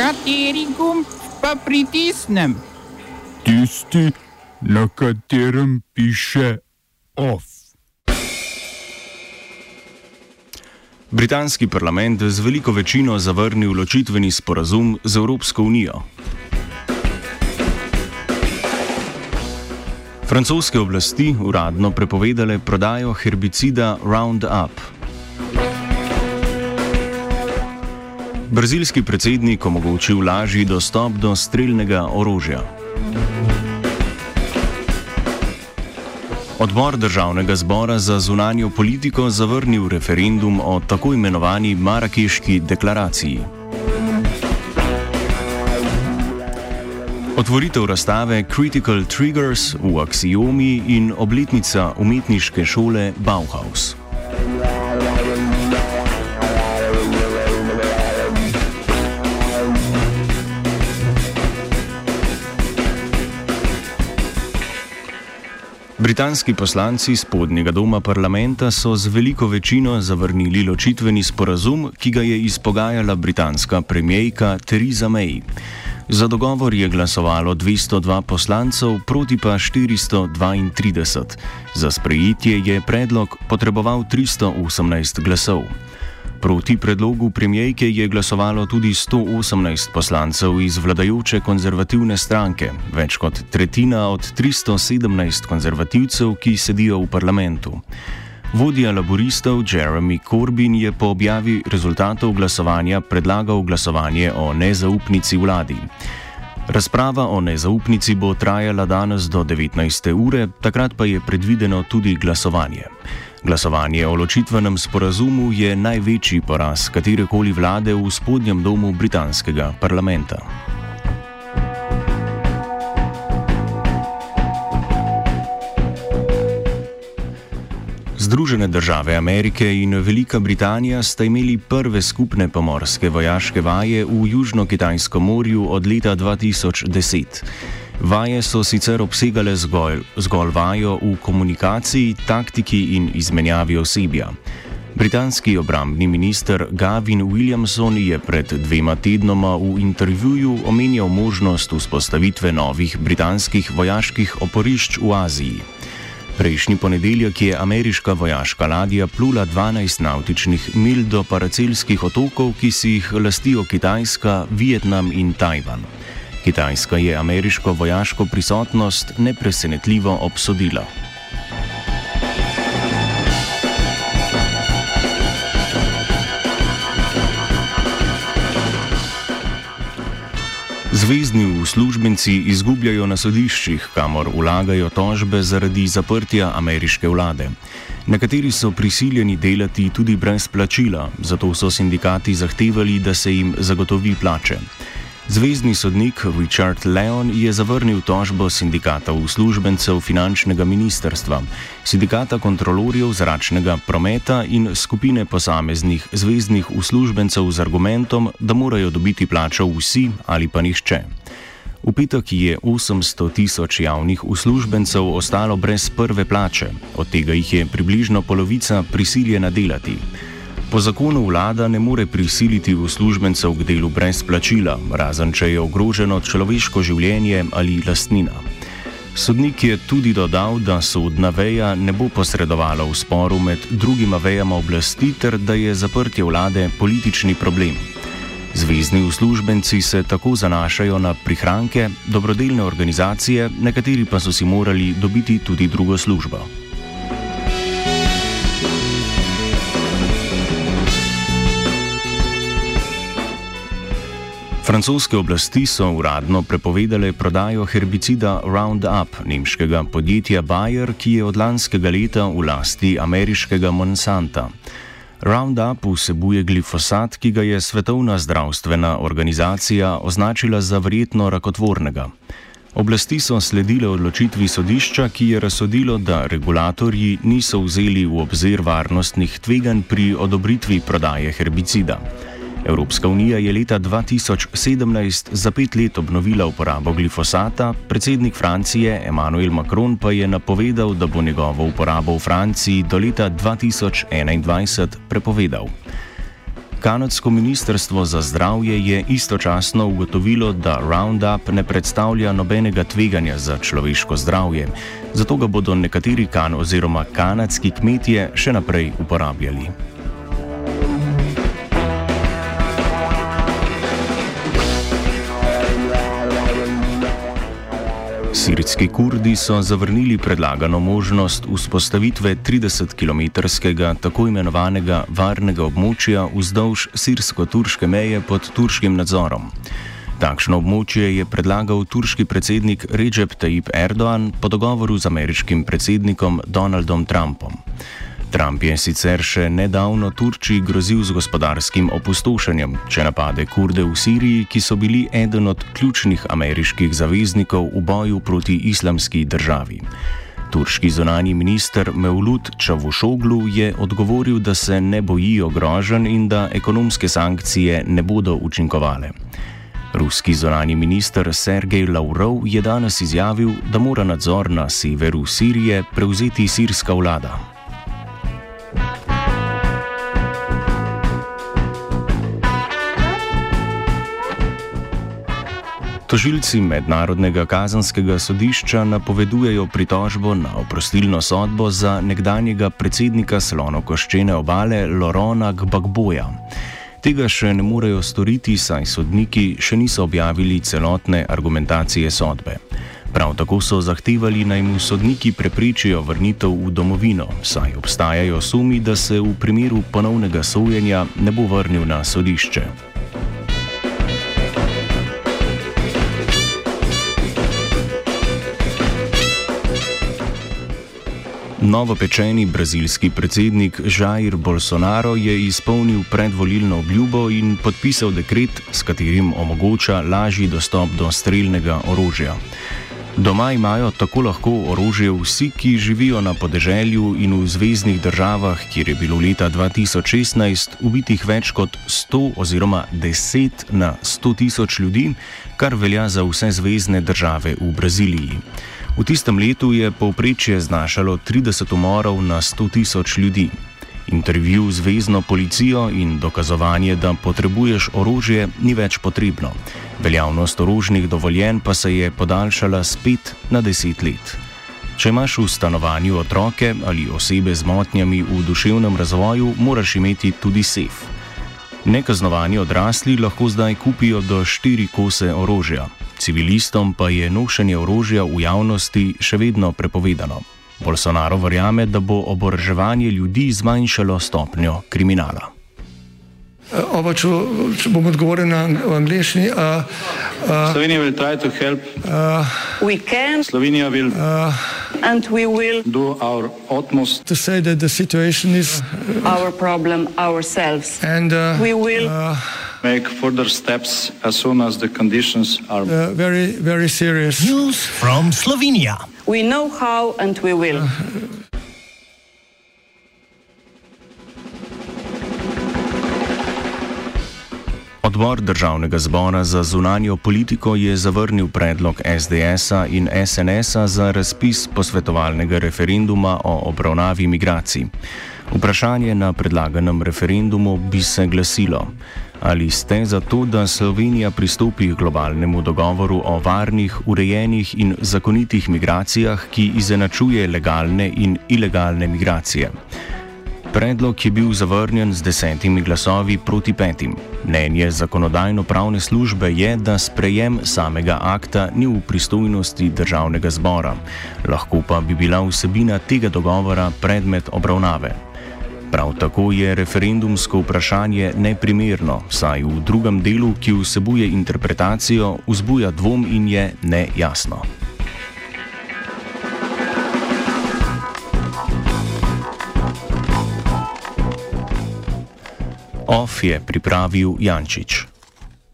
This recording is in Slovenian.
Kateri gumb pa pritisnem? Tisti, na katerem piše OF. Britanski parlament z veliko večino zavrnil ločitveni sporazum z Evropsko unijo. Francoske oblasti uradno prepovedale prodajo herbicida Roundup. Brazilski predsednik omogočil lažji dostop do streljnega orožja. Odbor državnega zbora za zunanjo politiko zavrnil referendum o tako imenovani Marakeški deklaraciji. Otvoritev razstave Critical Triggers v Axiomi in obletnica umetniške šole Bauhaus. Britanski poslanci spodnjega doma parlamenta so z veliko večino zavrnili ločitveni sporazum, ki ga je izpogajala britanska premijejka Theresa May. Za dogovor je glasovalo 202 poslancev, proti pa 432. Za sprejetje je predlog potreboval 318 glasov. Proti predlogu premijejke je glasovalo tudi 118 poslancev iz vladajoče konzervativne stranke, več kot tretjina od 317 konzervativcev, ki sedijo v parlamentu. Vodja laboristov Jeremy Corbyn je po objavi rezultatov glasovanja predlagal glasovanje o nezaupnici vladi. Razprava o nezaupnici bo trajala danes do 19. ure, takrat pa je predvideno tudi glasovanje. Glasovanje o ločitvenem sporazumu je največji poraz katerekoli vlade v spodnjem domu britanskega parlamenta. Združene države Amerike in Velika Britanija sta imeli prve skupne pomorske vojaške vaje v Južno-Kitajskem morju od leta 2010. Vaje so sicer obsegale zgolj, zgolj vajo v komunikaciji, taktiki in izmenjavi osebja. Britanski obrambni minister Gavin Williamson je pred dvema tednoma v intervjuju omenjal možnost vzpostavitve novih britanskih vojaških oporišč v Aziji. Prejšnji ponedeljek je ameriška vojaška ladja plula 12 nautičnih mil do paracelskih otokov, ki si jih lastijo Kitajska, Vietnam in Tajvan. Kitajska je ameriško vojaško prisotnost nepresenetljivo obsodila. Zvezdni uslužbenci izgubljajo na sodiščih, kamor vlagajo tožbe zaradi zaprtja ameriške vlade. Nekateri so prisiljeni delati tudi brez plačila, zato so sindikati zahtevali, da se jim zagotovi plače. Zvezdni sodnik Richard Leon je zavrnil tožbo sindikata uslužbencev finančnega ministrstva, sindikata kontrolorjev zračnega prometa in skupine posameznih zvezdnih uslužbencev z argumentom, da morajo dobiti plačo vsi ali pa nihče. V petek je 800 tisoč javnih uslužbencev ostalo brez prve plače, od tega jih je približno polovica prisiljena delati. Po zakonu vlada ne more prisiliti uslužbencev k delu brez plačila, razen če je ogroženo človeško življenje ali lastnina. Sodnik je tudi dodal, da sodna veja ne bo posredovala v sporu med drugima vejama oblasti ter da je zaprtje vlade politični problem. Zvezdni uslužbenci se tako zanašajo na prihranke, dobrodelne organizacije, nekateri pa so si morali dobiti tudi drugo službo. Francoske oblasti so uradno prepovedale prodajo herbicida Roundup nemškega podjetja Bayer, ki je od lanskega leta v lasti ameriškega Monsanta. Roundup vsebuje glifosat, ki ga je Svetovna zdravstvena organizacija označila za verjetno rakotvornega. Oblasti so sledile odločitvi sodišča, ki je razsodilo, da regulatorji niso vzeli v obzir varnostnih tveganj pri odobritvi prodaje herbicida. Evropska unija je leta 2017 za pet let obnovila uporabo glifosata, predsednik Francije Emmanuel Macron pa je napovedal, da bo njegovo uporabo v Franciji do leta 2021 prepovedal. Kanadsko ministrstvo za zdravje je istočasno ugotovilo, da Roundup ne predstavlja nobenega tveganja za človeško zdravje, zato ga bodo nekateri kan oziroma kanadski kmetje še naprej uporabljali. Sirijski kurdi so zavrnili predlagano možnost vzpostavitve 30-kilometrskega tako imenovanega varnega območja vzdolž sirsko-turške meje pod turškim nadzorom. Takšno območje je predlagal turški predsednik Recep Tayyip Erdoğan po dogovoru z ameriškim predsednikom Donaldom Trumpom. Trump je sicer še nedavno Turčiji grozil z gospodarskim opustošenjem, če napade kurde v Siriji, ki so bili eden od ključnih ameriških zaveznikov v boju proti islamski državi. Turški zonani minister Mevlut Čavušoglu je odgovoril, da se ne bojijo grožen in da ekonomske sankcije ne bodo učinkovale. Ruski zonani minister Sergej Lavrov je danes izjavil, da mora nadzor na severu Sirije prevzeti sirska vlada. Tožilci Mednarodnega kazanskega sodišča napovedujejo pritožbo na oprostilno sodbo za nekdanjega predsednika slonokoščene obale Lorona Gbagboja. Tega še ne morejo storiti, saj sodniki še niso objavili celotne argumentacije sodbe. Prav tako so zahtevali naj mu sodniki preprečijo vrnitev v domovino, saj obstajajo sumi, da se v primeru ponovnega sojenja ne bo vrnil na sodišče. Novopečeni brazilski predsednik Jair Bolsonaro je izpolnil predvolilno obljubo in podpisal dekret, s katerim omogoča lažji dostop do streljnega orožja. Doma imajo tako lahko orožje vsi, ki živijo na podeželju in v zvezdnih državah, kjer je bilo leta 2016 ubitih več kot 100 oziroma 10 na 100 tisoč ljudi, kar velja za vse zvezdne države v Braziliji. V tistem letu je povprečje znašalo 30 umorov na 100 tisoč ljudi. Intervju z vezno policijo in dokazovanje, da potrebuješ orožje, ni več potrebno. Veljavnost orožnih dovoljen pa se je podaljšala z 5 na 10 let. Če imaš v stanovanju otroke ali osebe z motnjami v duševnem razvoju, moraš imeti tudi sef. Nekaznovani odrasli lahko zdaj kupijo do 4 kose orožja civilistom pa je nošenje orožja v javnosti še vedno prepovedano. Bolsonaro verjame, da bo oboroževanje ljudi zmanjšalo stopnjo kriminala. Uh, Oba, če, če bom odgovoril na angliški. Uh, Slovenia will try to help. Uh, we can. Slovenia will. Uh, and we will do our utmost to say that the situation is uh, our problem ourselves. And uh, we will uh, make further steps as soon as the conditions are very, very serious. News from Slovenia. We know how and we will. Odbor državnega zbora za zunanjo politiko je zavrnil predlog SDS-a in SNS-a za razpis posvetovalnega referenduma o obravnavi migracij. Vprašanje na predlaganem referendumu bi se glasilo: Ali ste za to, da Slovenija pristopi k globalnemu dogovoru o varnih, urejenih in zakonitih migracijah, ki izenačuje legalne in ilegalne migracije? Predlog je bil zavrnjen z desetimi glasovi proti petim. Mnenje zakonodajno-pravne službe je, da sprejem samega akta ni v pristojnosti državnega zbora, lahko pa bi bila vsebina tega dogovora predmet obravnave. Prav tako je referendumsko vprašanje neprimerno, saj v drugem delu, ki vsebuje interpretacijo, vzbuja dvom in je nejasno. Je pripravil Jančič.